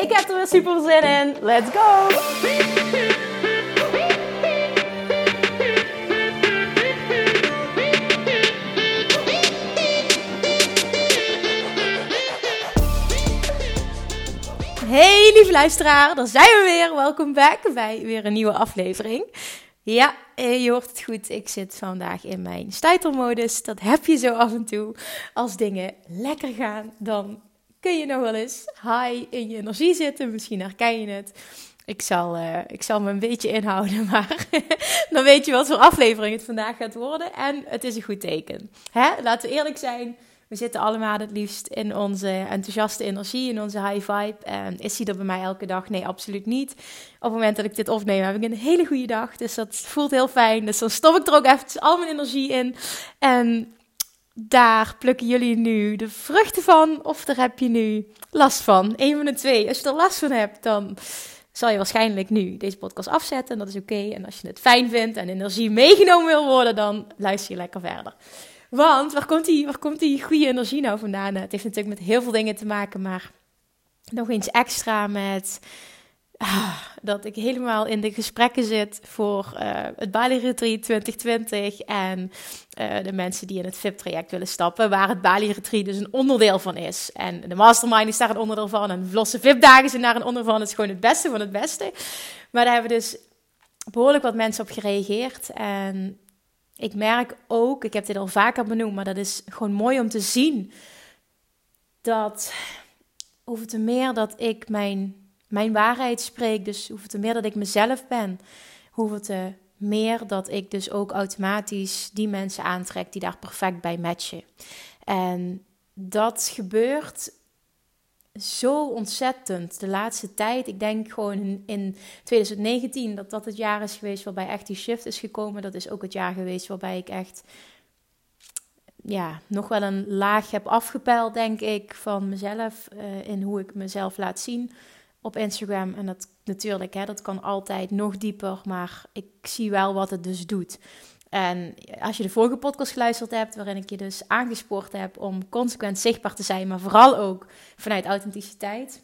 Ik heb er weer super zin in. Let's go! Hey lieve luisteraar, daar zijn we weer. Welkom back bij weer een nieuwe aflevering. Ja, eh, je hoort het goed. Ik zit vandaag in mijn stuitermodus. Dat heb je zo af en toe. Als dingen lekker gaan, dan kun je nog wel eens high in je energie zitten. Misschien herken je het. Ik zal, uh, ik zal me een beetje inhouden, maar dan weet je wat voor aflevering het vandaag gaat worden. En het is een goed teken. Hè? Laten we eerlijk zijn. We zitten allemaal het liefst in onze enthousiaste energie, in onze high vibe. Is die er bij mij elke dag? Nee, absoluut niet. Op het moment dat ik dit opneem, heb ik een hele goede dag. Dus dat voelt heel fijn. Dus dan stop ik er ook even al mijn energie in. En daar plukken jullie nu de vruchten van, of daar heb je nu last van. Een van de twee. Als je er last van hebt, dan zal je waarschijnlijk nu deze podcast afzetten. En dat is oké. En als je het fijn vindt en energie meegenomen wil worden, dan luister je lekker verder. Want waar komt, die, waar komt die goede energie nou vandaan? Het heeft natuurlijk met heel veel dingen te maken, maar nog eens extra met dat ik helemaal in de gesprekken zit voor uh, het Bali Retreat 2020 en uh, de mensen die in het VIP-traject willen stappen, waar het Bali Retreat dus een onderdeel van is. En de Mastermind is daar een onderdeel van en de Vlosse VIP-dagen zijn daar een onderdeel van. Het is gewoon het beste van het beste. Maar daar hebben dus behoorlijk wat mensen op gereageerd en ik merk ook, ik heb dit al vaker benoemd, maar dat is gewoon mooi om te zien. Dat hoeveel te meer dat ik mijn, mijn waarheid spreek, dus hoeveel te meer dat ik mezelf ben, hoeveel te meer dat ik dus ook automatisch die mensen aantrek die daar perfect bij matchen. En dat gebeurt zo ontzettend de laatste tijd. Ik denk gewoon in 2019 dat dat het jaar is geweest waarbij echt die shift is gekomen. Dat is ook het jaar geweest waarbij ik echt ja, nog wel een laag heb afgepeild, denk ik, van mezelf. Uh, in hoe ik mezelf laat zien op Instagram. En dat natuurlijk, hè, dat kan altijd nog dieper. Maar ik zie wel wat het dus doet. En als je de vorige podcast geluisterd hebt, waarin ik je dus aangespoord heb om consequent zichtbaar te zijn, maar vooral ook vanuit authenticiteit,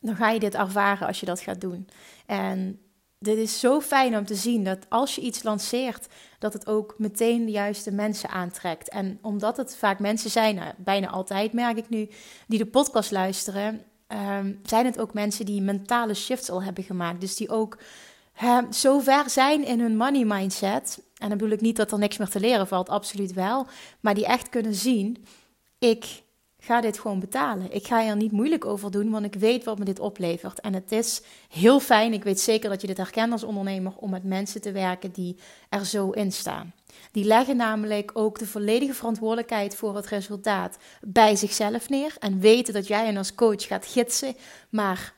dan ga je dit ervaren als je dat gaat doen. En dit is zo fijn om te zien dat als je iets lanceert, dat het ook meteen de juiste mensen aantrekt. En omdat het vaak mensen zijn, nou, bijna altijd merk ik nu, die de podcast luisteren, um, zijn het ook mensen die mentale shifts al hebben gemaakt. Dus die ook um, zo ver zijn in hun money mindset en dan bedoel ik niet dat er niks meer te leren valt, absoluut wel. Maar die echt kunnen zien, ik ga dit gewoon betalen. Ik ga er niet moeilijk over doen, want ik weet wat me dit oplevert. En het is heel fijn, ik weet zeker dat je dit herkent als ondernemer, om met mensen te werken die er zo in staan. Die leggen namelijk ook de volledige verantwoordelijkheid voor het resultaat bij zichzelf neer. En weten dat jij hen als coach gaat gidsen, maar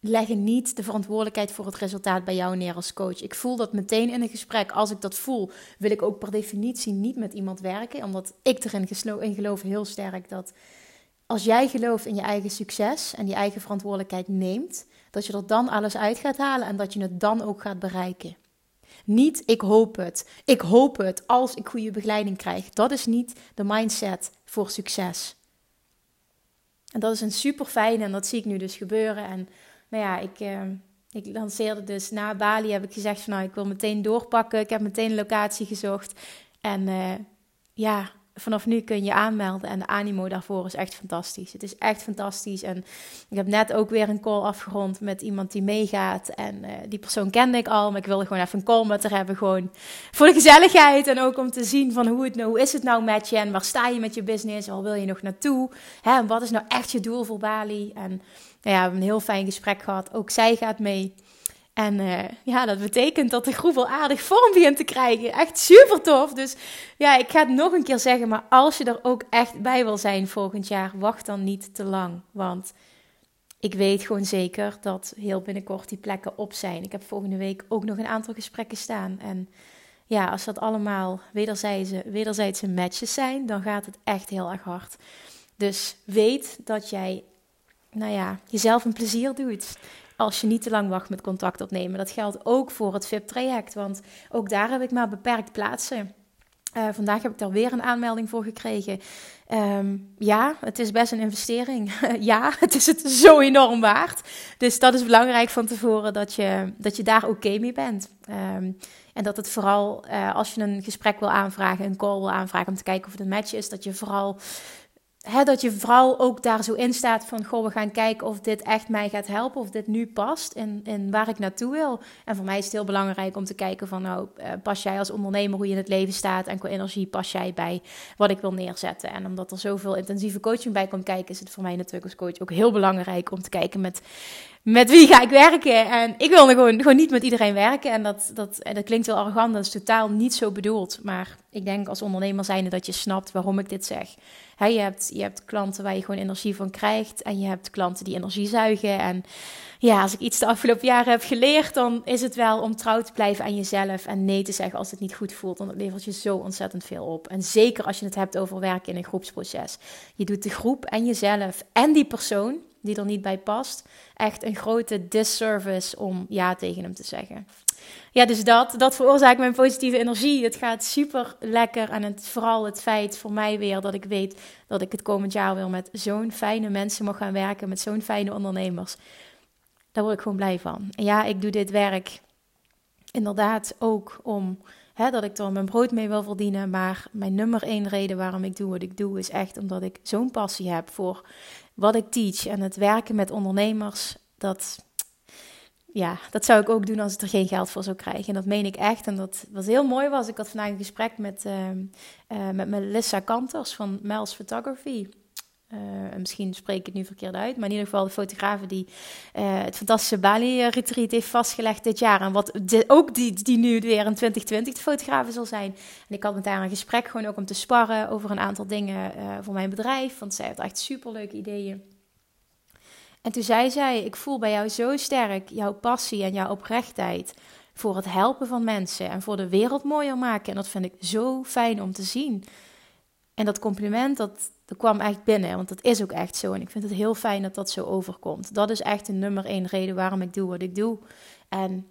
leggen niet de verantwoordelijkheid voor het resultaat bij jou neer als coach. Ik voel dat meteen in een gesprek. Als ik dat voel, wil ik ook per definitie niet met iemand werken. Omdat ik erin in geloof heel sterk dat als jij gelooft in je eigen succes en die eigen verantwoordelijkheid neemt, dat je er dan alles uit gaat halen en dat je het dan ook gaat bereiken. Niet ik hoop het. Ik hoop het als ik goede begeleiding krijg. Dat is niet de mindset voor succes. En dat is een super fijn en dat zie ik nu dus gebeuren. En nou ja, ik, uh, ik lanceerde dus na Bali, heb ik gezegd van nou, ik wil meteen doorpakken. Ik heb meteen een locatie gezocht. En uh, ja, vanaf nu kun je aanmelden. En de animo daarvoor is echt fantastisch. Het is echt fantastisch. En ik heb net ook weer een call afgerond met iemand die meegaat. En uh, die persoon kende ik al. Maar ik wilde gewoon even een call met haar hebben. Gewoon voor de gezelligheid. En ook om te zien van hoe, het nou, hoe is het nou met je. En waar sta je met je business. Waar wil je nog naartoe? Hè, en wat is nou echt je doel voor Bali? En nou ja, we hebben een heel fijn gesprek gehad. Ook zij gaat mee. En uh, ja, dat betekent dat de groep al aardig vorm begint te krijgen. Echt super tof. Dus ja, ik ga het nog een keer zeggen. Maar als je er ook echt bij wil zijn volgend jaar, wacht dan niet te lang. Want ik weet gewoon zeker dat heel binnenkort die plekken op zijn. Ik heb volgende week ook nog een aantal gesprekken staan. En ja, als dat allemaal wederzijdse, wederzijdse matches zijn, dan gaat het echt heel erg hard. Dus weet dat jij, nou ja, jezelf een plezier doet als je niet te lang wacht met contact opnemen. Dat geldt ook voor het VIP-traject, want ook daar heb ik maar beperkt plaatsen. Uh, vandaag heb ik daar weer een aanmelding voor gekregen. Um, ja, het is best een investering. ja, het is het zo enorm waard. Dus dat is belangrijk van tevoren dat je, dat je daar oké mee bent. Um, en dat het vooral, uh, als je een gesprek wil aanvragen, een call wil aanvragen om te kijken of het een match is, dat je vooral Dat je vooral ook daar zo in staat van, goh, we gaan kijken of dit echt mij gaat helpen, of dit nu past en, en waar ik naartoe wil. En voor mij is het heel belangrijk om te kijken van, nou, uh, pas jij als ondernemer hoe je in het leven staat en qua energie pas jij bij wat ik wil neerzetten. En omdat er zoveel intensieve coaching bij komt kijken, is het voor mij natuurlijk als coach ook heel belangrijk om te kijken met met wie ga ik werken? En ik wil gewoon, gewoon niet met iedereen werken. En dat, dat, dat klinkt heel arrogant, dat is totaal niet zo bedoeld. Maar ik denk als ondernemer zijnde dat je snapt waarom ik dit zeg. je, hebt, je hebt klanten waar je gewoon energie van krijgt. En je hebt klanten die energie zuigen. En ja, als ik iets de afgelopen jaren heb geleerd, dan is het wel om trouw te blijven aan jezelf. En nee te zeggen als het niet goed voelt. Want dat levert je zo ontzettend veel op. En zeker als je het hebt over werken in een groepsproces. Je doet de groep en jezelf en die persoon die er niet bij past, echt een grote disservice om ja tegen hem te zeggen. Ja, dus dat, dat veroorzaakt mijn positieve energie. Het gaat super lekker. En vooral het feit voor mij weer dat ik weet dat ik het komend jaar weer met zo'n fijne mensen mag gaan werken. Met zo'n fijne ondernemers. Daar word ik gewoon blij van. Ja, ik doe dit werk inderdaad ook om hè, dat ik er mijn brood mee wil verdienen. Maar mijn nummer één reden waarom ik doe wat ik doe is echt omdat ik zo'n passie heb voor wat ik teach en het werken met ondernemers, dat, ja, dat zou ik ook doen als ik er geen geld voor zou krijgen. En dat meen ik echt. En dat was heel mooi was. Ik had vandaag een gesprek met, uh, met Melissa Kanters van Mel's Photography. Uh, misschien spreek ik het nu verkeerd uit, maar in ieder geval de fotografe die uh, het fantastische Bali-retreat heeft vastgelegd dit jaar. En wat ook die, die nu weer in 2020 de fotografe zal zijn. En ik had met haar een gesprek gewoon ook om te sparren over een aantal dingen uh, voor mijn bedrijf. Want zij heeft echt superleuke ideeën. En toen zei zij, ik voel bij jou zo sterk jouw passie en jouw oprechtheid voor het helpen van mensen en voor de wereld mooier maken. En dat vind ik zo fijn om te zien. En dat compliment, dat, dat kwam echt binnen, want dat is ook echt zo. En ik vind het heel fijn dat dat zo overkomt. Dat is echt de nummer één reden waarom ik doe wat ik doe. En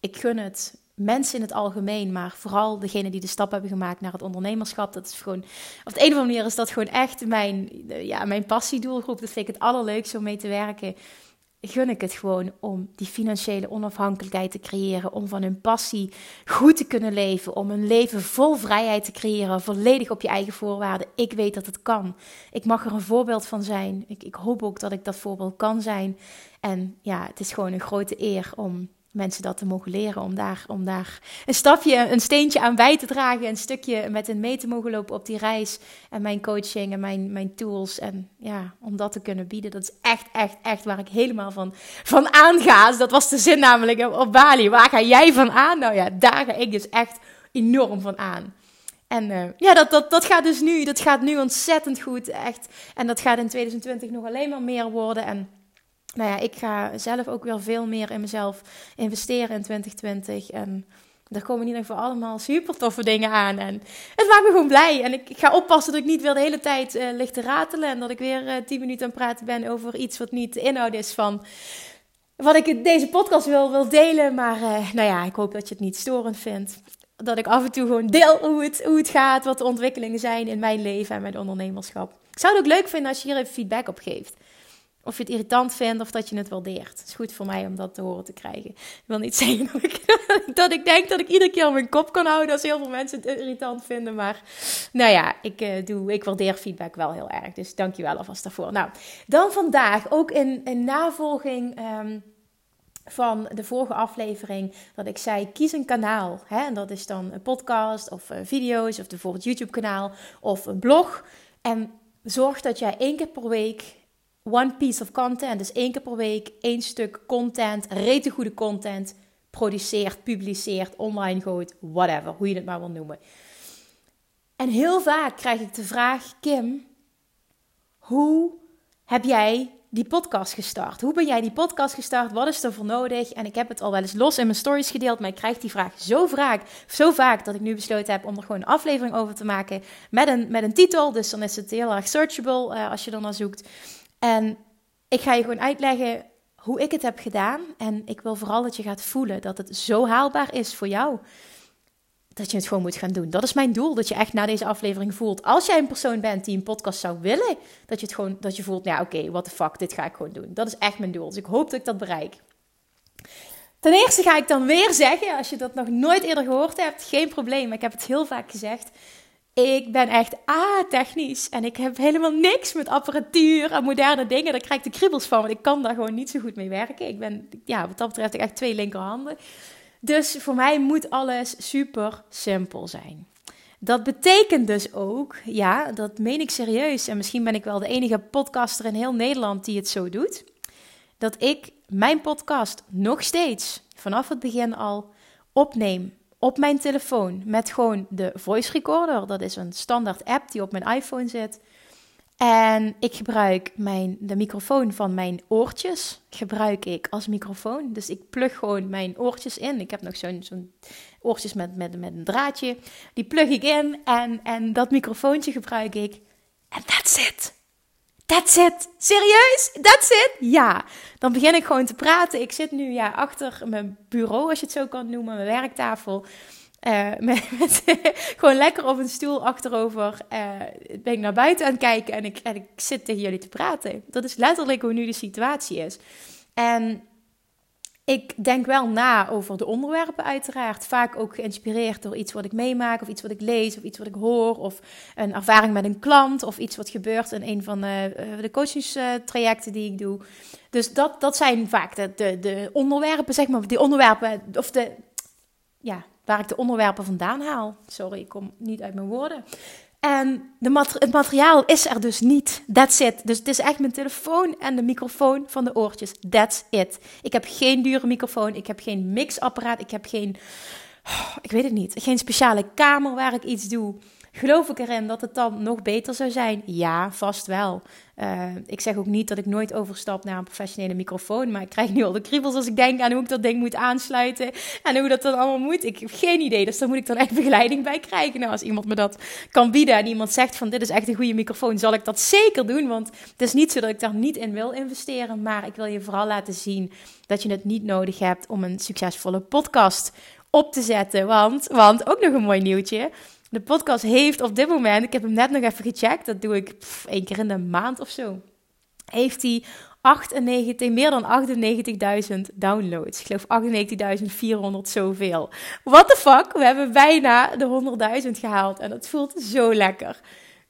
ik gun het mensen in het algemeen, maar vooral degene die de stap hebben gemaakt naar het ondernemerschap. Dat is gewoon, op de een of andere manier is dat gewoon echt mijn, ja, mijn passiedoelgroep. Dat vind ik het allerleukste om mee te werken gun ik het gewoon om die financiële onafhankelijkheid te creëren, om van hun passie goed te kunnen leven, om een leven vol vrijheid te creëren, volledig op je eigen voorwaarden. Ik weet dat het kan. Ik mag er een voorbeeld van zijn. Ik, ik hoop ook dat ik dat voorbeeld kan zijn. En ja, het is gewoon een grote eer om mensen dat te mogen leren. Om daar, om daar een stapje, een steentje aan bij te dragen. Een stukje met hen mee te mogen lopen op die reis. En mijn coaching en mijn, mijn tools. En ja, om dat te kunnen bieden. Dat is echt, echt, echt waar ik helemaal van, van aanga. Dus dat was de zin namelijk op Bali. Waar ga jij van aan? Nou ja, daar ga ik dus echt enorm van aan. En uh, ja, dat, dat, dat gaat dus nu, dat gaat nu ontzettend goed, echt. En dat gaat in 2020 nog alleen maar meer worden. En nou ja, ik ga zelf ook weer veel meer in mezelf investeren in 2020. En er komen in ieder geval allemaal super toffe dingen aan. En het maakt me gewoon blij. En ik, ga oppassen dat ik niet weer de hele tijd uh, te ratelen. En dat ik weer uh, tien minuten aan het praten ben over iets wat niet de inhoud is van wat ik in deze podcast wil, wil delen. Maar uh, nou ja, ik hoop dat je het niet storend vindt. Dat ik af en toe gewoon deel hoe het, hoe het gaat, wat de ontwikkelingen zijn in mijn leven en mijn ondernemerschap. Ik zou het ook leuk vinden als je hier even feedback op geeft. Of je het irritant vindt of dat je het waardeert. Het is goed voor mij om dat te horen te krijgen. Ik wil niet zeggen dat ik, dat ik denk dat ik iedere keer mijn kop kan houden als heel veel mensen het irritant vinden. Maar nou ja, ik, uh, doe, ik waardeer feedback wel heel erg. Dus dankjewel alvast daarvoor. Nou, dan vandaag ook in, in navolging. Um, van de vorige aflevering dat ik zei: kies een kanaal. Hè? En dat is dan een podcast of uh, video's of bijvoorbeeld YouTube-kanaal of een blog. En zorg dat jij één keer per week one piece of content, dus één keer per week één stuk content, rete goede content, produceert, publiceert, online gooit, whatever, hoe je het maar wil noemen. En heel vaak krijg ik de vraag, Kim, hoe heb jij die podcast gestart? Hoe ben jij die podcast gestart? Wat is er voor nodig? En ik heb het al wel eens los in mijn stories gedeeld, maar ik krijg die vraag zo vaak, zo vaak dat ik nu besloten heb om er gewoon een aflevering over te maken met een, met een titel. Dus dan is het heel erg searchable uh, als je er naar zoekt. En ik ga je gewoon uitleggen hoe ik het heb gedaan. En ik wil vooral dat je gaat voelen dat het zo haalbaar is voor jou dat je het gewoon moet gaan doen. Dat is mijn doel. Dat je echt na deze aflevering voelt. Als jij een persoon bent die een podcast zou willen, dat je het gewoon, dat je voelt, nou oké, what the fuck, dit ga ik gewoon doen. Dat is echt mijn doel. Dus ik hoop dat ik dat bereik. Ten eerste ga ik dan weer zeggen, als je dat nog nooit eerder gehoord hebt, geen probleem. Ik heb het heel vaak gezegd. Ik ben echt a-technisch en ik heb helemaal niks met apparatuur en moderne dingen. Daar krijg ik de kriebels van, want ik kan daar gewoon niet zo goed mee werken. Ik ben, ja, wat dat betreft, echt twee linkerhanden. Dus voor mij moet alles super simpel zijn. Dat betekent dus ook, ja, dat meen ik serieus, en misschien ben ik wel de enige podcaster in heel Nederland die het zo doet, dat ik mijn podcast nog steeds vanaf het begin al opneem op mijn telefoon met gewoon de voice recorder. Dat is een standaard app die op mijn iPhone zit. En ik gebruik mijn, de microfoon van mijn oortjes gebruik ik als microfoon. Dus ik plug gewoon mijn oortjes in. Ik heb nog zo'n zo'n oortjes met, met, met een draadje. Die plug ik in en, en dat microfoontje gebruik ik. En that's it. That's it. Serieus? That's it? Ja. Dan begin ik gewoon te praten. Ik zit nu ja, achter mijn bureau, als je het zo kan noemen, mijn werktafel. Uh, met, gewoon lekker op een stoel achterover uh, ben ik naar buiten aan het kijken en ik, en ik zit tegen jullie te praten. Dat is letterlijk hoe nu de situatie is. En ik denk wel na over de onderwerpen uiteraard. Vaak ook geïnspireerd door iets wat ik meemaak of iets wat ik lees of iets wat ik hoor. Of een ervaring met een klant of iets wat gebeurt in een van de, uh, de coachingstrajecten die ik doe. Dus dat, dat zijn vaak de, de, de onderwerpen, zeg maar. Die onderwerpen of de... Ja, waar ik de onderwerpen vandaan haal. Sorry, ik kom niet uit mijn woorden. En de het materiaal is er dus niet. That's it. Dus het is echt mijn telefoon en de microfoon van de oortjes. That's it. Ik heb geen dure microfoon. Ik heb geen mixapparaat. Ik heb geen. ik weet het niet. Geen speciale kamer waar ik iets doe. Geloof ik erin dat het dan nog beter zou zijn? Ja, vast wel. Uh, ik zeg ook niet dat ik nooit overstap naar een professionele microfoon. Maar ik krijg nu al de kriebels als ik denk aan hoe ik dat ding moet aansluiten. En hoe dat dan allemaal moet. Ik heb geen idee. Dus daar moet ik dan echt begeleiding bij krijgen. Nou, als iemand me dat kan bieden en iemand zegt van dit is echt een goede microfoon, zal ik dat zeker doen. Want het is niet zo dat ik daar niet in wil investeren. Maar ik wil je vooral laten zien dat je het niet nodig hebt om een succesvolle podcast op te zetten. Want, want ook nog een mooi nieuwtje. De podcast heeft op dit moment, ik heb hem net nog even gecheckt, dat doe ik één keer in de maand of zo. Heeft hij 98, meer dan 98.000 downloads. Ik geloof 98.400 zoveel. What the fuck? We hebben bijna de 100.000 gehaald en dat voelt zo lekker.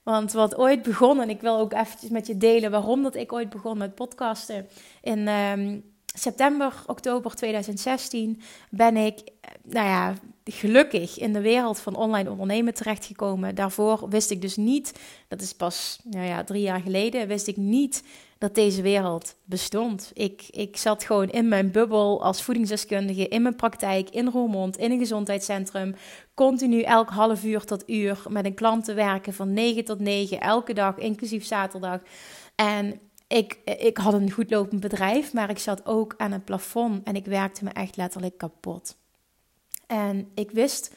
Want wat ooit begon, en ik wil ook eventjes met je delen waarom dat ik ooit begon met podcasten. In um, september, oktober 2016 ben ik, eh, nou ja, gelukkig in de wereld van online ondernemen terechtgekomen. Daarvoor wist ik dus niet, dat is pas nou ja, drie jaar geleden, wist ik niet dat deze wereld bestond. Ik, ik zat gewoon in mijn bubbel als voedingsdeskundige, in mijn praktijk, in Roermond, in een gezondheidscentrum. Continu elk half uur tot uur met een klant te werken van 9 tot 9, elke dag, inclusief zaterdag. En ik, ik had een goed lopend bedrijf, maar ik zat ook aan het plafond en ik werkte me echt letterlijk kapot. En ik wist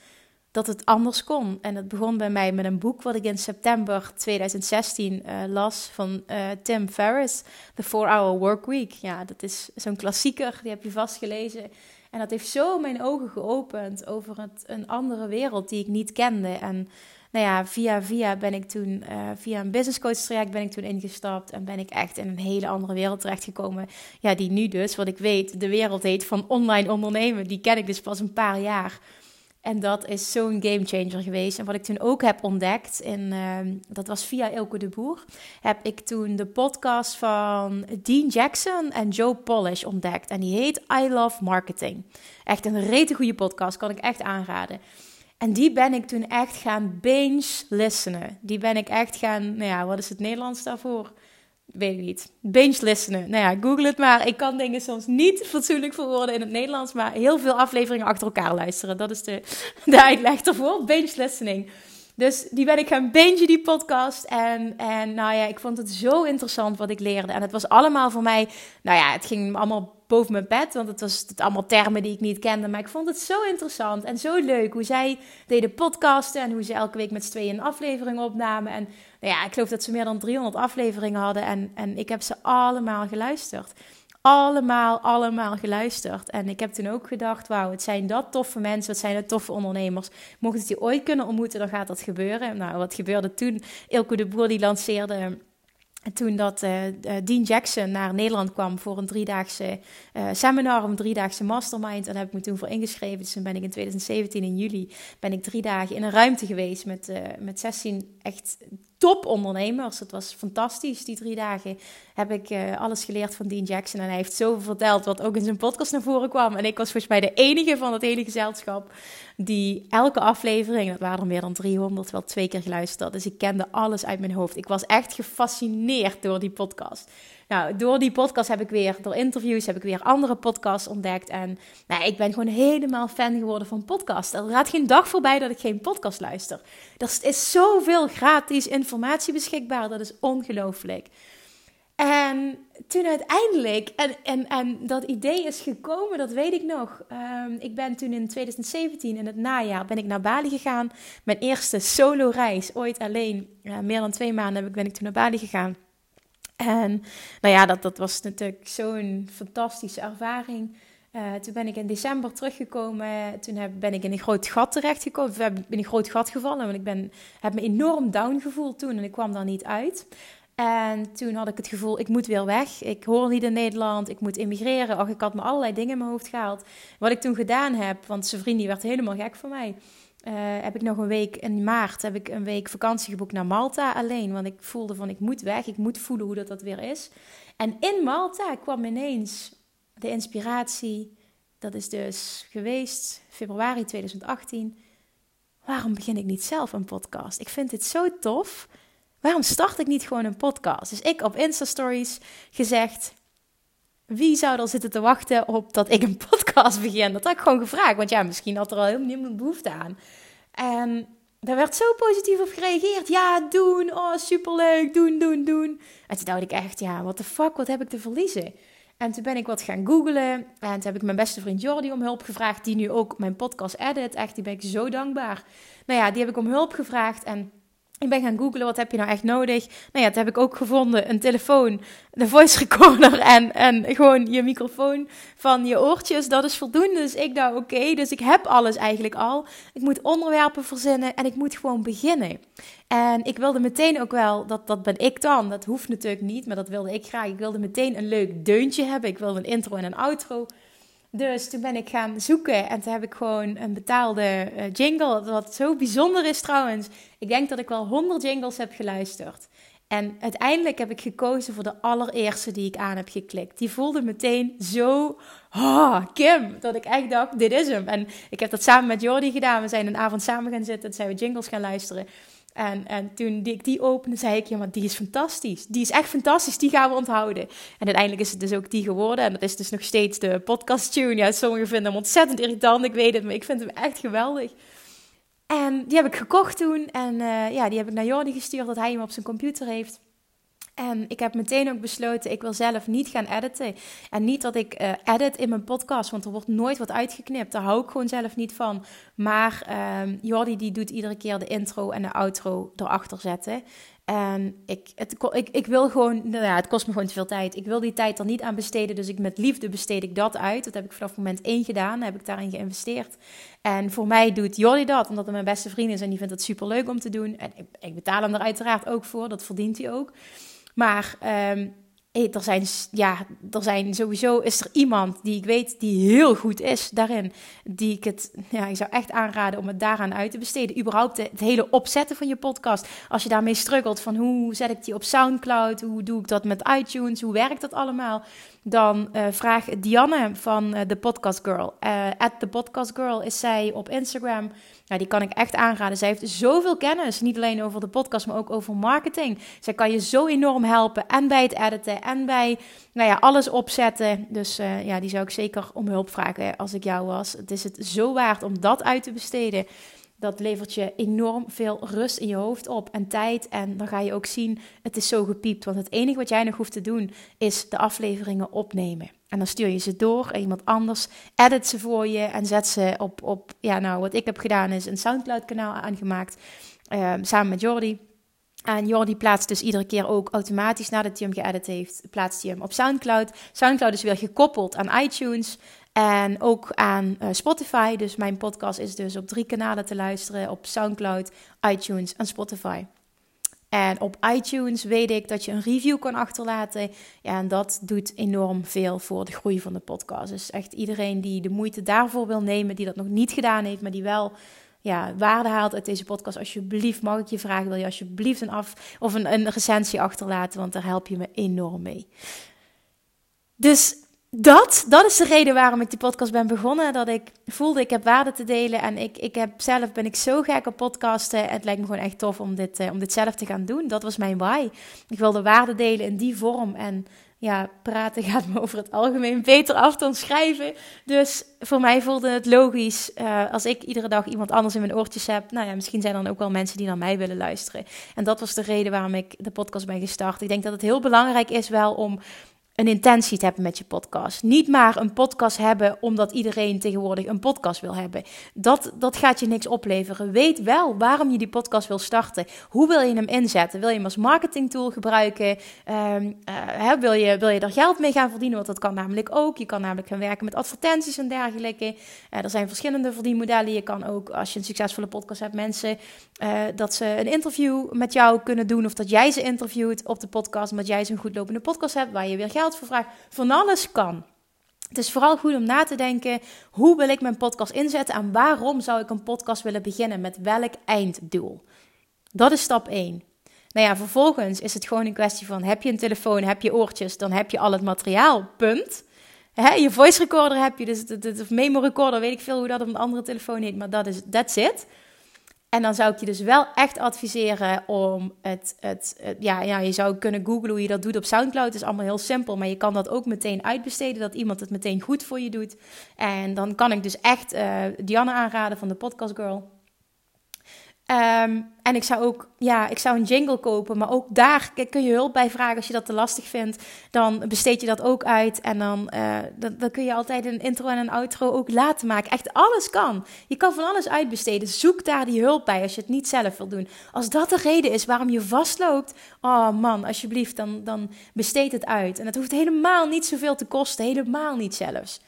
dat het anders kon. En het begon bij mij met een boek wat ik in september 2016 uh, eh, las van uh, Tim Ferriss, The 4-Hour Work Week. Ja, dat is zo'n klassieker, die heb je vast gelezen. En dat heeft zo mijn ogen geopend over het, een andere wereld die ik niet kende. En nou ja, via via ben ik toen, uh, via een business coach traject ben ik toen ingestapt en ben ik echt in een hele andere wereld terechtgekomen. Ja, die nu dus, wat ik weet, de wereld heet van online ondernemen. Die ken ik dus pas een paar jaar. En dat is zo'n gamechanger geweest. En wat ik toen ook heb ontdekt, en uh, dat was via Elke de Boer, heb ik toen de podcast van Dean Jackson en Joe Polish ontdekt. En die heet I Love Marketing. Echt een rete goede podcast, kan ik echt aanraden. En die ben ik toen echt gaan binge listenen. Die ben ik echt gaan, nou ja, wat is het Nederlands daarvoor? Weet ik niet. Binge listenen. Nou ja, google het maar. Ik kan dingen soms niet fatsoenlijk verwoorden in het Nederlands, maar heel veel afleveringen achter elkaar luisteren. Dat is de, de uitleg ervoor. Binge listening. Dus die ben ik gaan bingen, die podcast. En, en nou ja, ik vond het zo interessant wat ik leerde. En het was allemaal voor mij, nou ja, het ging allemaal boven mijn bed. Want het was het allemaal termen die ik niet kende. Maar ik vond het zo interessant en zo leuk hoe zij deden podcasten. En hoe ze elke week met z'n tweeën een aflevering opnamen. En nou ja, ik geloof dat ze meer dan 300 afleveringen hadden. En, en ik heb ze allemaal geluisterd allemaal, allemaal geluisterd. En ik heb toen ook gedacht, wauw, het zijn dat toffe mensen, het zijn dat toffe ondernemers. Mocht het die ooit kunnen ontmoeten, dan gaat dat gebeuren. Nou, wat gebeurde toen? Ilko de Boer die lanceerde toen dat uh, Dean Jackson naar Nederland kwam voor een driedaagse uh, seminar, een driedaagse mastermind. En daar heb ik me toen voor ingeschreven. Dus toen ben ik in 2017 in juli ben ik drie dagen in een ruimte geweest met, uh, met 16 echt topondernemers. Het was fantastisch. Die drie dagen heb ik uh, alles geleerd van Dean Jackson. En hij heeft zoveel verteld wat ook in zijn podcast naar voren kwam. En ik was volgens mij de enige van het hele gezelschap die elke aflevering, dat waren er meer dan 300, wel twee keer geluisterd. Dus ik kende alles uit mijn hoofd. Ik was echt gefascineerd door die podcast. Nou, door die podcast heb ik weer, door interviews, heb ik weer andere podcasts ontdekt. En nou, ik ben gewoon helemaal fan geworden van podcasts. Er gaat geen dag voorbij dat ik geen podcast luister. Er is zoveel gratis informatie beschikbaar. Dat is ongelooflijk. En toen uiteindelijk, en, en, en dat idee is gekomen, dat weet ik nog. Um, ik ben toen in 2017, in het najaar, ben ik naar Bali gegaan. Mijn eerste solo reis, ooit alleen. Uh, meer dan twee maanden ben ik toen naar Bali gegaan. En nou ja, dat, dat was natuurlijk zo'n fantastische ervaring. Uh, toen ben ik in december teruggekomen. Toen heb, ben ik in een groot gat terechtgekomen. Ik ben in een groot gat gevallen. Want ik ben, heb me enorm down gevoeld toen. En ik kwam daar niet uit. En toen had ik het gevoel, ik moet weer weg. Ik hoor niet in Nederland. Ik moet immigreren. Och, ik had me allerlei dingen in mijn hoofd gehaald. Wat ik toen gedaan heb, want zijn vriend werd helemaal gek van mij. Uh, heb ik nog een week in maart heb ik een week vakantie geboekt naar Malta alleen. Want ik voelde van ik moet weg, ik moet voelen hoe dat, dat weer is. En in Malta kwam ineens de inspiratie. Dat is dus geweest februari 2018. Waarom begin ik niet zelf een podcast? Ik vind dit zo tof. Waarom start ik niet gewoon een podcast? Dus ik op Insta Stories gezegd: wie zou er zitten te wachten op dat ik een podcast begin? Dat had ik gewoon gevraagd, want ja, misschien had er al helemaal niemand behoefte aan. En daar werd zo positief op gereageerd. Ja, doen, oh superleuk, doen, doen, doen. En toen dacht ik echt, ja, what the fuck, wat heb ik te verliezen? En toen ben ik wat gaan googlen. En toen heb ik mijn beste vriend Jordi om hulp gevraagd, die nu ook mijn podcast edit. Echt, die ben ik zo dankbaar. Nou ja, die heb ik om hulp gevraagd en ik ben gaan googlen, wat heb je nou echt nodig? Nou ja, dat heb ik ook gevonden. Een telefoon, de voice recorder en, en gewoon je microfoon van je oortjes. Dat is voldoende. Dus ik dacht, oké, dus ik heb alles eigenlijk al. Ik moet onderwerpen verzinnen en ik moet gewoon beginnen. En ik wilde meteen ook wel, dat, dat ben ik dan. Dat hoeft natuurlijk niet, maar dat wilde ik graag. Ik wilde meteen een leuk deuntje hebben. Ik wilde een intro en een outro. Dus toen ben ik gaan zoeken en toen heb ik gewoon een betaalde uh, jingle. Wat zo bijzonder is trouwens. Ik denk dat ik wel 100 jingles heb geluisterd. En uiteindelijk heb ik gekozen voor de allereerste die ik aan heb geklikt. Die voelde meteen zo, oh, Kim, dat ik echt dacht, dit is hem. En ik heb dat samen met Jordi gedaan. We zijn een avond samen gaan zitten en zijn we jingles gaan luisteren. En, en toen ik die opende, zei ik, ja, maar die is fantastisch. Die is echt fantastisch, die gaan we onthouden. En uiteindelijk is het dus ook die geworden. En dat is dus nog steeds de podcast tune. Ja, sommigen vinden hem ontzettend irritant, ik weet het, maar ik vind hem echt geweldig. En die heb ik gekocht toen. En uh, ja, die heb ik naar Jordi gestuurd, dat hij hem op zijn computer heeft. En ik heb meteen ook besloten, ik wil zelf niet gaan editen. En niet dat ik uh, edit in mijn podcast, want er wordt nooit wat uitgeknipt. Daar hou ik gewoon zelf niet van. Maar uh, Jordi die doet iedere keer de intro en de outro erachter zetten. En ik, het, ik, ik wil gewoon, nou ja, het kost me gewoon te veel tijd. Ik wil die tijd er niet aan besteden, dus ik met liefde besteed ik dat uit. Dat heb ik vanaf moment één gedaan, heb ik daarin geïnvesteerd. En voor mij doet Jordi dat, omdat hij mijn beste vriend is en die vindt het super leuk om te doen. En ik, ik betaal hem er uiteraard ook voor, dat verdient hij ook. Maar um, er, zijn, ja, er zijn sowieso is er iemand die ik weet die heel goed is daarin. Die ik het, ja, ik zou echt aanraden om het daaraan uit te besteden. Überhaupt het hele opzetten van je podcast. Als je daarmee struggelt van hoe zet ik die op Soundcloud? Hoe doe ik dat met iTunes? Hoe werkt dat allemaal? Dan uh, vraag Dianne van uh, The Podcast Girl. Uh, at The Podcast Girl is zij op Instagram. Nou, die kan ik echt aanraden. Zij heeft zoveel kennis, niet alleen over de podcast, maar ook over marketing. Zij kan je zo enorm helpen en bij het editen en bij nou ja, alles opzetten. Dus ja, die zou ik zeker om hulp vragen als ik jou was. Het is het zo waard om dat uit te besteden. Dat levert je enorm veel rust in je hoofd op en tijd. En dan ga je ook zien, het is zo gepiept. Want het enige wat jij nog hoeft te doen, is de afleveringen opnemen. En dan stuur je ze door en iemand anders edit ze voor je en zet ze op, op ja nou, wat ik heb gedaan is een Soundcloud kanaal aangemaakt, uh, samen met Jordi. En Jordi plaatst dus iedere keer ook automatisch nadat hij hem geëdit heeft, plaatst hij hem op Soundcloud. Soundcloud is weer gekoppeld aan iTunes en ook aan uh, Spotify. Dus mijn podcast is dus op drie kanalen te luisteren: op Soundcloud, iTunes en Spotify. En op iTunes weet ik dat je een review kan achterlaten. Ja, en dat doet enorm veel voor de groei van de podcast. Dus echt iedereen die de moeite daarvoor wil nemen, die dat nog niet gedaan heeft, maar die wel ja, waarde haalt uit deze podcast, alsjeblieft mag ik je vragen, wil je alsjeblieft een af of een, een recensie achterlaten, want daar help je me enorm mee. Dus dat, dat is de reden waarom ik die podcast ben begonnen. Dat ik voelde, ik heb waarde te delen. En ik, ik heb zelf ben ik zo gek op podcasten. Het lijkt me gewoon echt tof om dit, uh, om dit zelf te gaan doen. Dat was mijn why. Ik wilde waarde delen in die vorm. En ja, praten gaat me over het algemeen beter af dan schrijven. Dus voor mij voelde het logisch uh, als ik iedere dag iemand anders in mijn oortjes heb. Nou ja, misschien zijn er dan ook wel mensen die naar mij willen luisteren. En dat was de reden waarom ik de podcast ben gestart. Ik denk dat het heel belangrijk is wel om een intentie te hebben met je podcast. Niet maar een podcast hebben omdat iedereen tegenwoordig een podcast wil hebben. Dat, dat gaat je niks opleveren. Weet wel waarom je die podcast wil starten. Hoe wil je hem inzetten? Wil je hem als marketingtool gebruiken? Um, uh, wil, je, wil je er geld mee gaan verdienen? Want dat kan namelijk ook. Je kan namelijk gaan werken met advertenties en dergelijke. Uh, er zijn verschillende verdienmodellen. Je kan ook, als je een succesvolle podcast hebt, mensen uh, dat ze een interview met jou kunnen doen. Of dat jij ze interviewt op de podcast. Omdat jij zo'n goed lopende podcast hebt waar je weer geld geld voor. Van alles kan. Het is vooral goed om na te denken: hoe wil ik mijn podcast inzetten en waarom zou ik een podcast willen beginnen? Met welk einddoel? Dat is stap 1. Nou ja, vervolgens is het gewoon een kwestie van: heb je een telefoon, heb je oortjes, dan heb je al het materiaal. Punt. Je voice recorder heb je, dus de, memo recorder, weet ik veel hoe dat op een andere telefoon heet, maar dat is that's it. En dan zou ik je dus wel echt adviseren om het, het, ja, ja, je zou kunnen googlen hoe je dat doet op SoundCloud. Het is allemaal heel simpel, maar je kan dat ook meteen uitbesteden, dat iemand het meteen goed voor je doet. En dan kan ik dus echt uh, Dianne aanraden van de Podcast Girl. Ehm, en ik zou ook, ja, ik zou een jingle kopen, maar ook daar kun je hulp bij vragen als je dat te lastig vindt. Dan besteed je dat ook uit en dan, uh, dan, dan, kun je altijd een intro en een outro ook laten maken. Echt alles kan. Je kan van alles uitbesteden. Zoek daar die hulp bij als je het niet zelf wil doen. Als dat de reden is waarom je vastloopt, oh man, alsjeblieft, dan, dan besteed het uit. En het hoeft helemaal niet zoveel te kosten, helemaal niet zelfs.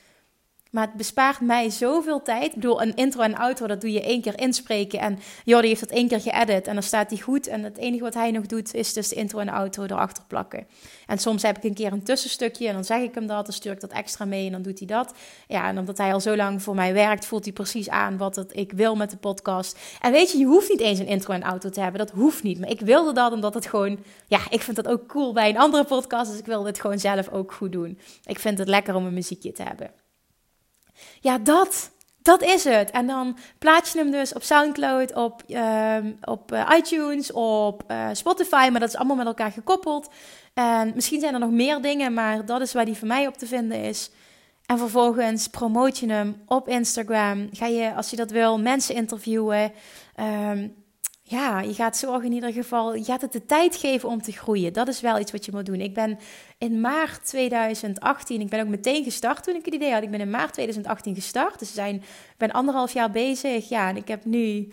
Maar het bespaart mij zoveel tijd. Ik bedoel, een intro en outro, dat doe je één keer inspreken. En Jordi heeft dat één keer geëdit en dan staat die goed. En het enige wat hij nog doet, is dus de intro en outro erachter plakken. En soms heb ik een keer een tussenstukje en dan zeg ik hem dat. Dan stuur ik dat extra mee en dan doet hij dat. Ja, en omdat hij al zo lang voor mij werkt, voelt hij precies aan wat het, ik wil met de podcast. En weet je, je hoeft niet eens een intro en outro te hebben. Dat hoeft niet. Maar ik wilde dat omdat het gewoon... Ja, ik vind dat ook cool bij een andere podcast. Dus ik wilde het gewoon zelf ook goed doen. Ik vind het lekker om een muziekje te hebben. Ja, dat. Dat is het. En dan plaats je hem dus op SoundCloud, op, uh, op uh, iTunes, op uh, Spotify. Maar dat is allemaal met elkaar gekoppeld. En misschien zijn er nog meer dingen, maar dat is waar die voor mij op te vinden is. En vervolgens promoot je hem op Instagram. Ga je, als je dat wil, mensen interviewen. Um, ja, je gaat zorgen in ieder geval, je gaat het de tijd geven om te groeien. Dat is wel iets wat je moet doen. Ik ben in maart 2018, ik ben ook meteen gestart toen ik het idee had. Ik ben in maart 2018 gestart, dus ik ben anderhalf jaar bezig. Ja, en ik heb nu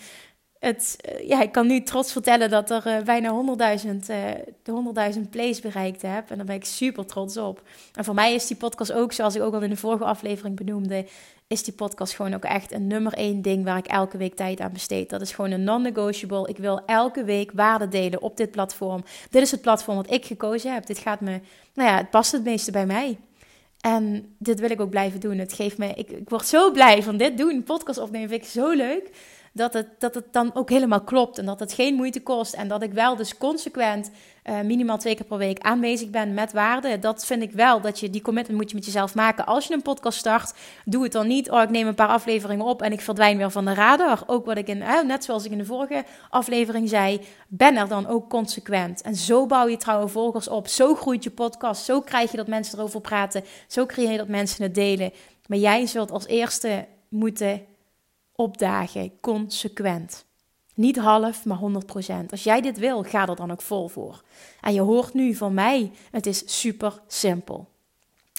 het, eh, ja, ik kan nu trots vertellen dat er uh, bijna 100.000 uh, 100.000 plays bereikt heb. En daar ben ik super trots op. En voor mij is die podcast ook, zoals ik ook al in de vorige aflevering benoemde, is die podcast gewoon ook echt een nummer één ding waar ik elke week tijd aan besteed. Dat is gewoon een non-negotiable. Ik wil elke week waarde delen op dit platform. Dit is het platform wat ik gekozen heb. Dit gaat me, nou ja, het past het meeste bij mij. En dit wil ik ook blijven doen. Het geeft me, ik, ik word zo blij van dit doen. Podcast opnemen vind ik zo leuk dat het, dat het dan ook helemaal klopt en dat het geen moeite kost. En dat ik wel dus consequent uh, minimaal twee keer per week aanwezig ben met waarde. Dat vind ik wel, dat je die commitment moet je met jezelf maken. Als je een podcast start, doe het dan niet. Oh, ik neem een paar afleveringen op en ik verdwijn weer van de radar. Ook wat ik in, net zoals ik in de vorige aflevering zei, ben er dan ook consequent. En zo bouw je trouwe volgers op. Zo groeit je podcast. Zo krijg je dat mensen erover praten. Zo creëer je dat mensen het delen. Maar jij zult als eerste moeten opdagen, consequent. Niet half, maar 100%. Als jij dit wil, ga er dan ook vol voor. En je hoort nu van mij, het is super simpel.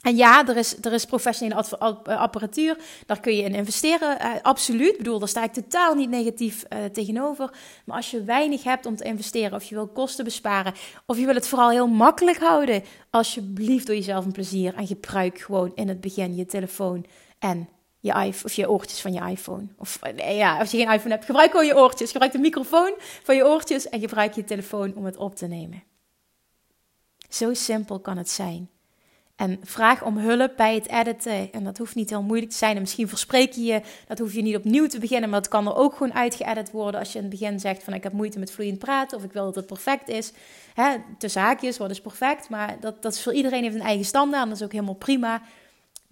En ja, er is, er is professionele eh, apparatuur, daar kun je in investeren, uh, absoluut. Ik bedoel, daar sta ik totaal niet negatief uh, tegenover. Maar als je weinig hebt om te investeren, of je wil kosten besparen, of je wil het vooral heel makkelijk houden, alsjeblieft doe jezelf een plezier en gebruik gewoon in het begin je telefoon en je of je oortjes van je iPhone. Of ja, als je geen iPhone hebt, gebruik gewoon je oortjes. Gebruik de microfoon van je oortjes en gebruik je telefoon om het op te nemen. Zo simpel kan het zijn. En vraag om hulp bij het editen. En dat hoeft niet heel moeilijk te zijn. En misschien verspreek je je. Dat hoef je niet opnieuw te beginnen. Maar dat kan er ook gewoon uitgeëdit worden. Als je in het begin zegt van ik heb moeite met vloeiend praten. Of ik wil dat het perfect is. Hè, tussen haakjes, wat is perfect. Maar dat, dat is voor iedereen heeft een eigen standaard. En dat is ook helemaal prima.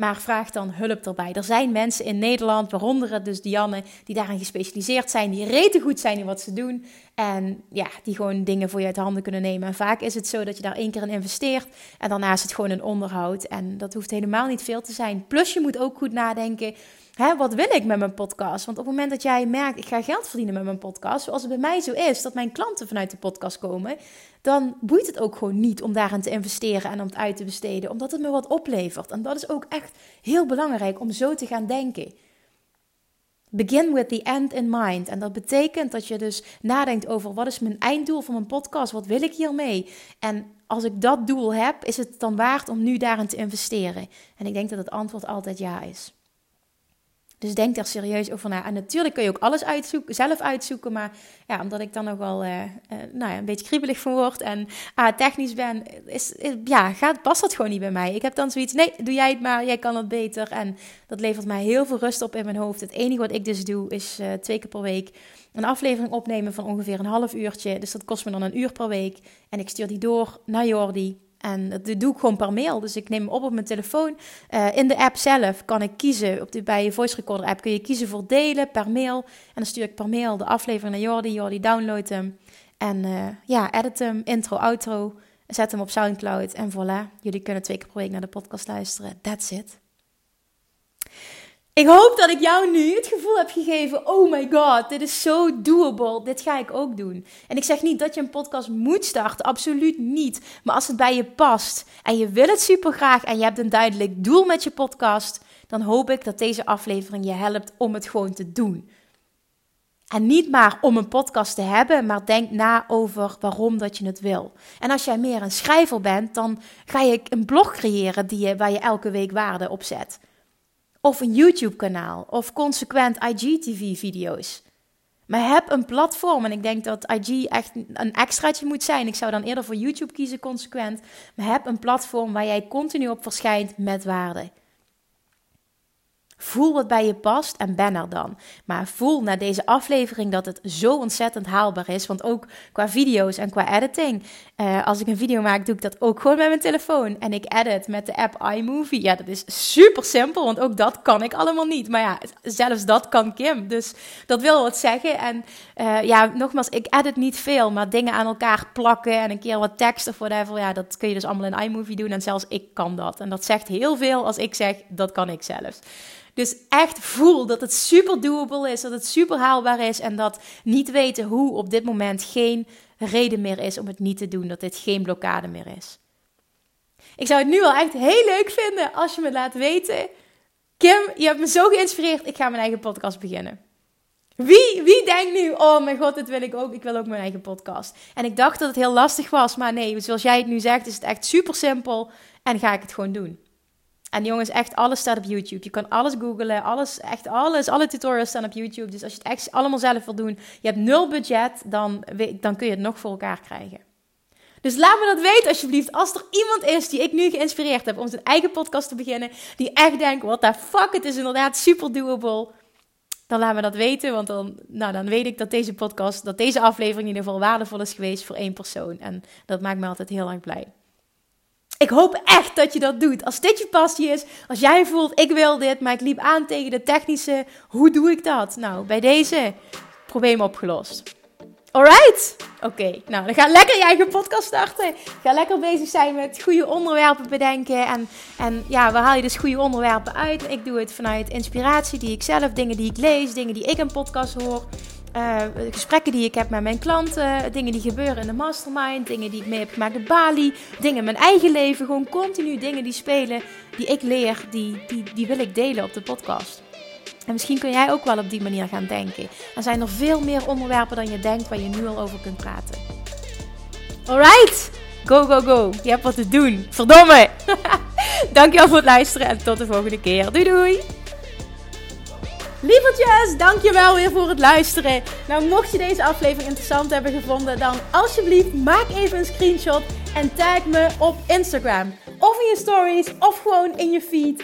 Maar vraag dan hulp erbij. Er zijn mensen in Nederland, waaronder dus Dianne, die daarin gespecialiseerd zijn, die rete goed zijn in wat ze doen. En ja, die gewoon dingen voor je uit handen kunnen nemen. En vaak is het zo dat je daar één keer in investeert en daarna is het gewoon een onderhoud. En dat hoeft helemaal niet veel te zijn. Plus je moet ook goed nadenken, hè, wat wil ik met mijn podcast? Want op het moment dat jij merkt, ik ga geld verdienen met mijn podcast, zoals het bij mij zo is, dat mijn klanten vanuit de podcast komen, dan boeit het ook gewoon niet om daarin te investeren en om het uit te besteden, omdat het me wat oplevert. En dat is ook echt heel belangrijk om zo te gaan denken. Begin with the end in mind. En dat betekent dat je dus nadenkt over wat is mijn einddoel van mijn podcast? Wat wil ik hiermee? En als ik dat doel heb, is het dan waard om nu daarin te investeren? En ik denk dat het antwoord altijd ja is. Dus denk daar serieus over na. En natuurlijk kun je ook alles uitzoeken, zelf uitzoeken. Maar ja, omdat ik dan nog wel uh, nou ja, een beetje kriebelig van word en uh, technisch ben, is, ja, gaat, past dat gewoon niet bij mij. Ik heb dan zoiets, nee, doe jij het maar, jij kan het beter. En dat levert mij heel veel rust op in mijn hoofd. Het enige wat ik dus doe, is eh, twee keer per week een aflevering opnemen van ongeveer een half uurtje. Dus dat kost me dan een uur per week. En ik stuur die door naar Jordi. En dat doe ik gewoon per mail. Dus ik neem hem op op mijn telefoon. Uh, in de app zelf kan ik kiezen. Op de, bij je voice recorder app kun je kiezen voor delen per mail. En dan stuur ik per mail de aflevering naar Jordi. Jordi downloadt hem. En uh, ja, edit hem. Intro, outro. Zet hem op Soundcloud. En voilà. Jullie kunnen twee keer per week naar de podcast luisteren. That's it. Ik hoop dat ik jou nu het gevoel heb gegeven: oh my god, dit is zo doable. Dit ga ik ook doen. En ik zeg niet dat je een podcast moet starten, absoluut niet. Maar als het bij je past en je wil het super graag en je hebt een duidelijk doel met je podcast, dan hoop ik dat deze aflevering je helpt om het gewoon te doen. En niet maar om een podcast te hebben, maar denk na over waarom dat je het wil. En als jij meer een schrijver bent, dan ga je een blog creëren die je, waar je elke week waarde op zet. Of een YouTube-kanaal. Of consequent IGTV-video's. Maar heb een platform. En ik denk dat IG echt een extraatje moet zijn. Ik zou dan eerder voor YouTube kiezen, consequent. Maar heb een platform waar jij continu op verschijnt met waarde. Voel wat bij je past en ben er dan. Maar voel na deze aflevering dat het zo ontzettend haalbaar is. Want ook qua video's en qua editing. Uh, als ik een video maak, doe ik dat ook gewoon met mijn telefoon. En ik edit met de app iMovie. Ja, dat is super simpel, want ook dat kan ik allemaal niet. Maar ja, zelfs dat kan Kim. Dus dat wil wat zeggen. En uh, ja, nogmaals, ik edit niet veel. Maar dingen aan elkaar plakken en een keer wat tekst of whatever. Ja, dat kun je dus allemaal in iMovie doen. En zelfs ik kan dat. En dat zegt heel veel als ik zeg, dat kan ik zelfs. Dus echt voel dat het super doable is, dat het super haalbaar is en dat niet weten hoe op dit moment geen reden meer is om het niet te doen, dat dit geen blokkade meer is. Ik zou het nu wel echt heel leuk vinden als je me laat weten. Kim, je hebt me zo geïnspireerd, ik ga mijn eigen podcast beginnen. Wie, wie denkt nu, oh mijn god, dit wil ik ook. Ik wil ook mijn eigen podcast. En ik dacht dat het heel lastig was, maar nee, zoals jij het nu zegt, is het echt super simpel en ga ik het gewoon doen. En jongens, echt alles staat op YouTube. Je kan alles googlen, alles, echt alles. Alle tutorials staan op YouTube. Dus als je het echt allemaal zelf wil doen, je hebt nul budget, dan, dan kun je het nog voor elkaar krijgen. Dus laat me dat weten alsjeblieft. Als er iemand is die ik nu geïnspireerd heb om zijn eigen podcast te beginnen, die echt denkt, what the fuck, het is inderdaad super doable. Dan laat me dat weten, want dan, nou, dan weet ik dat deze podcast, dat deze aflevering in ieder geval waardevol is geweest voor één persoon. En dat maakt me altijd heel erg blij. Ik hoop echt dat je dat doet. Als dit je passie is, als jij voelt, ik wil dit, maar ik liep aan tegen de technische, hoe doe ik dat? Nou, bij deze, probleem opgelost. Alright? Oké, nou dan ga lekker je eigen podcast starten. Ga lekker bezig zijn met goede onderwerpen bedenken. En, en ja, waar haal je dus goede onderwerpen uit? Ik doe het vanuit inspiratie die ik zelf, dingen die ik lees, dingen die ik in podcast hoor. Uh, gesprekken die ik heb met mijn klanten, dingen die gebeuren in de mastermind, dingen die ik mee heb gemaakt op Bali, dingen in mijn eigen leven, gewoon continu dingen die spelen, die ik leer, die, die, die wil ik delen op de podcast. En misschien kun jij ook wel op die manier gaan denken. Er zijn er veel meer onderwerpen dan je denkt waar je nu al over kunt praten. Alright, go, go, go. Je hebt wat te doen. Verdomme. Dankjewel voor het luisteren en tot de volgende keer. Doei, doei. Lievertjes, dankjewel weer voor het luisteren. Nou, mocht je deze aflevering interessant hebben gevonden, dan alsjeblieft maak even een screenshot en tag me op Instagram. Of in je stories, of gewoon in je feed.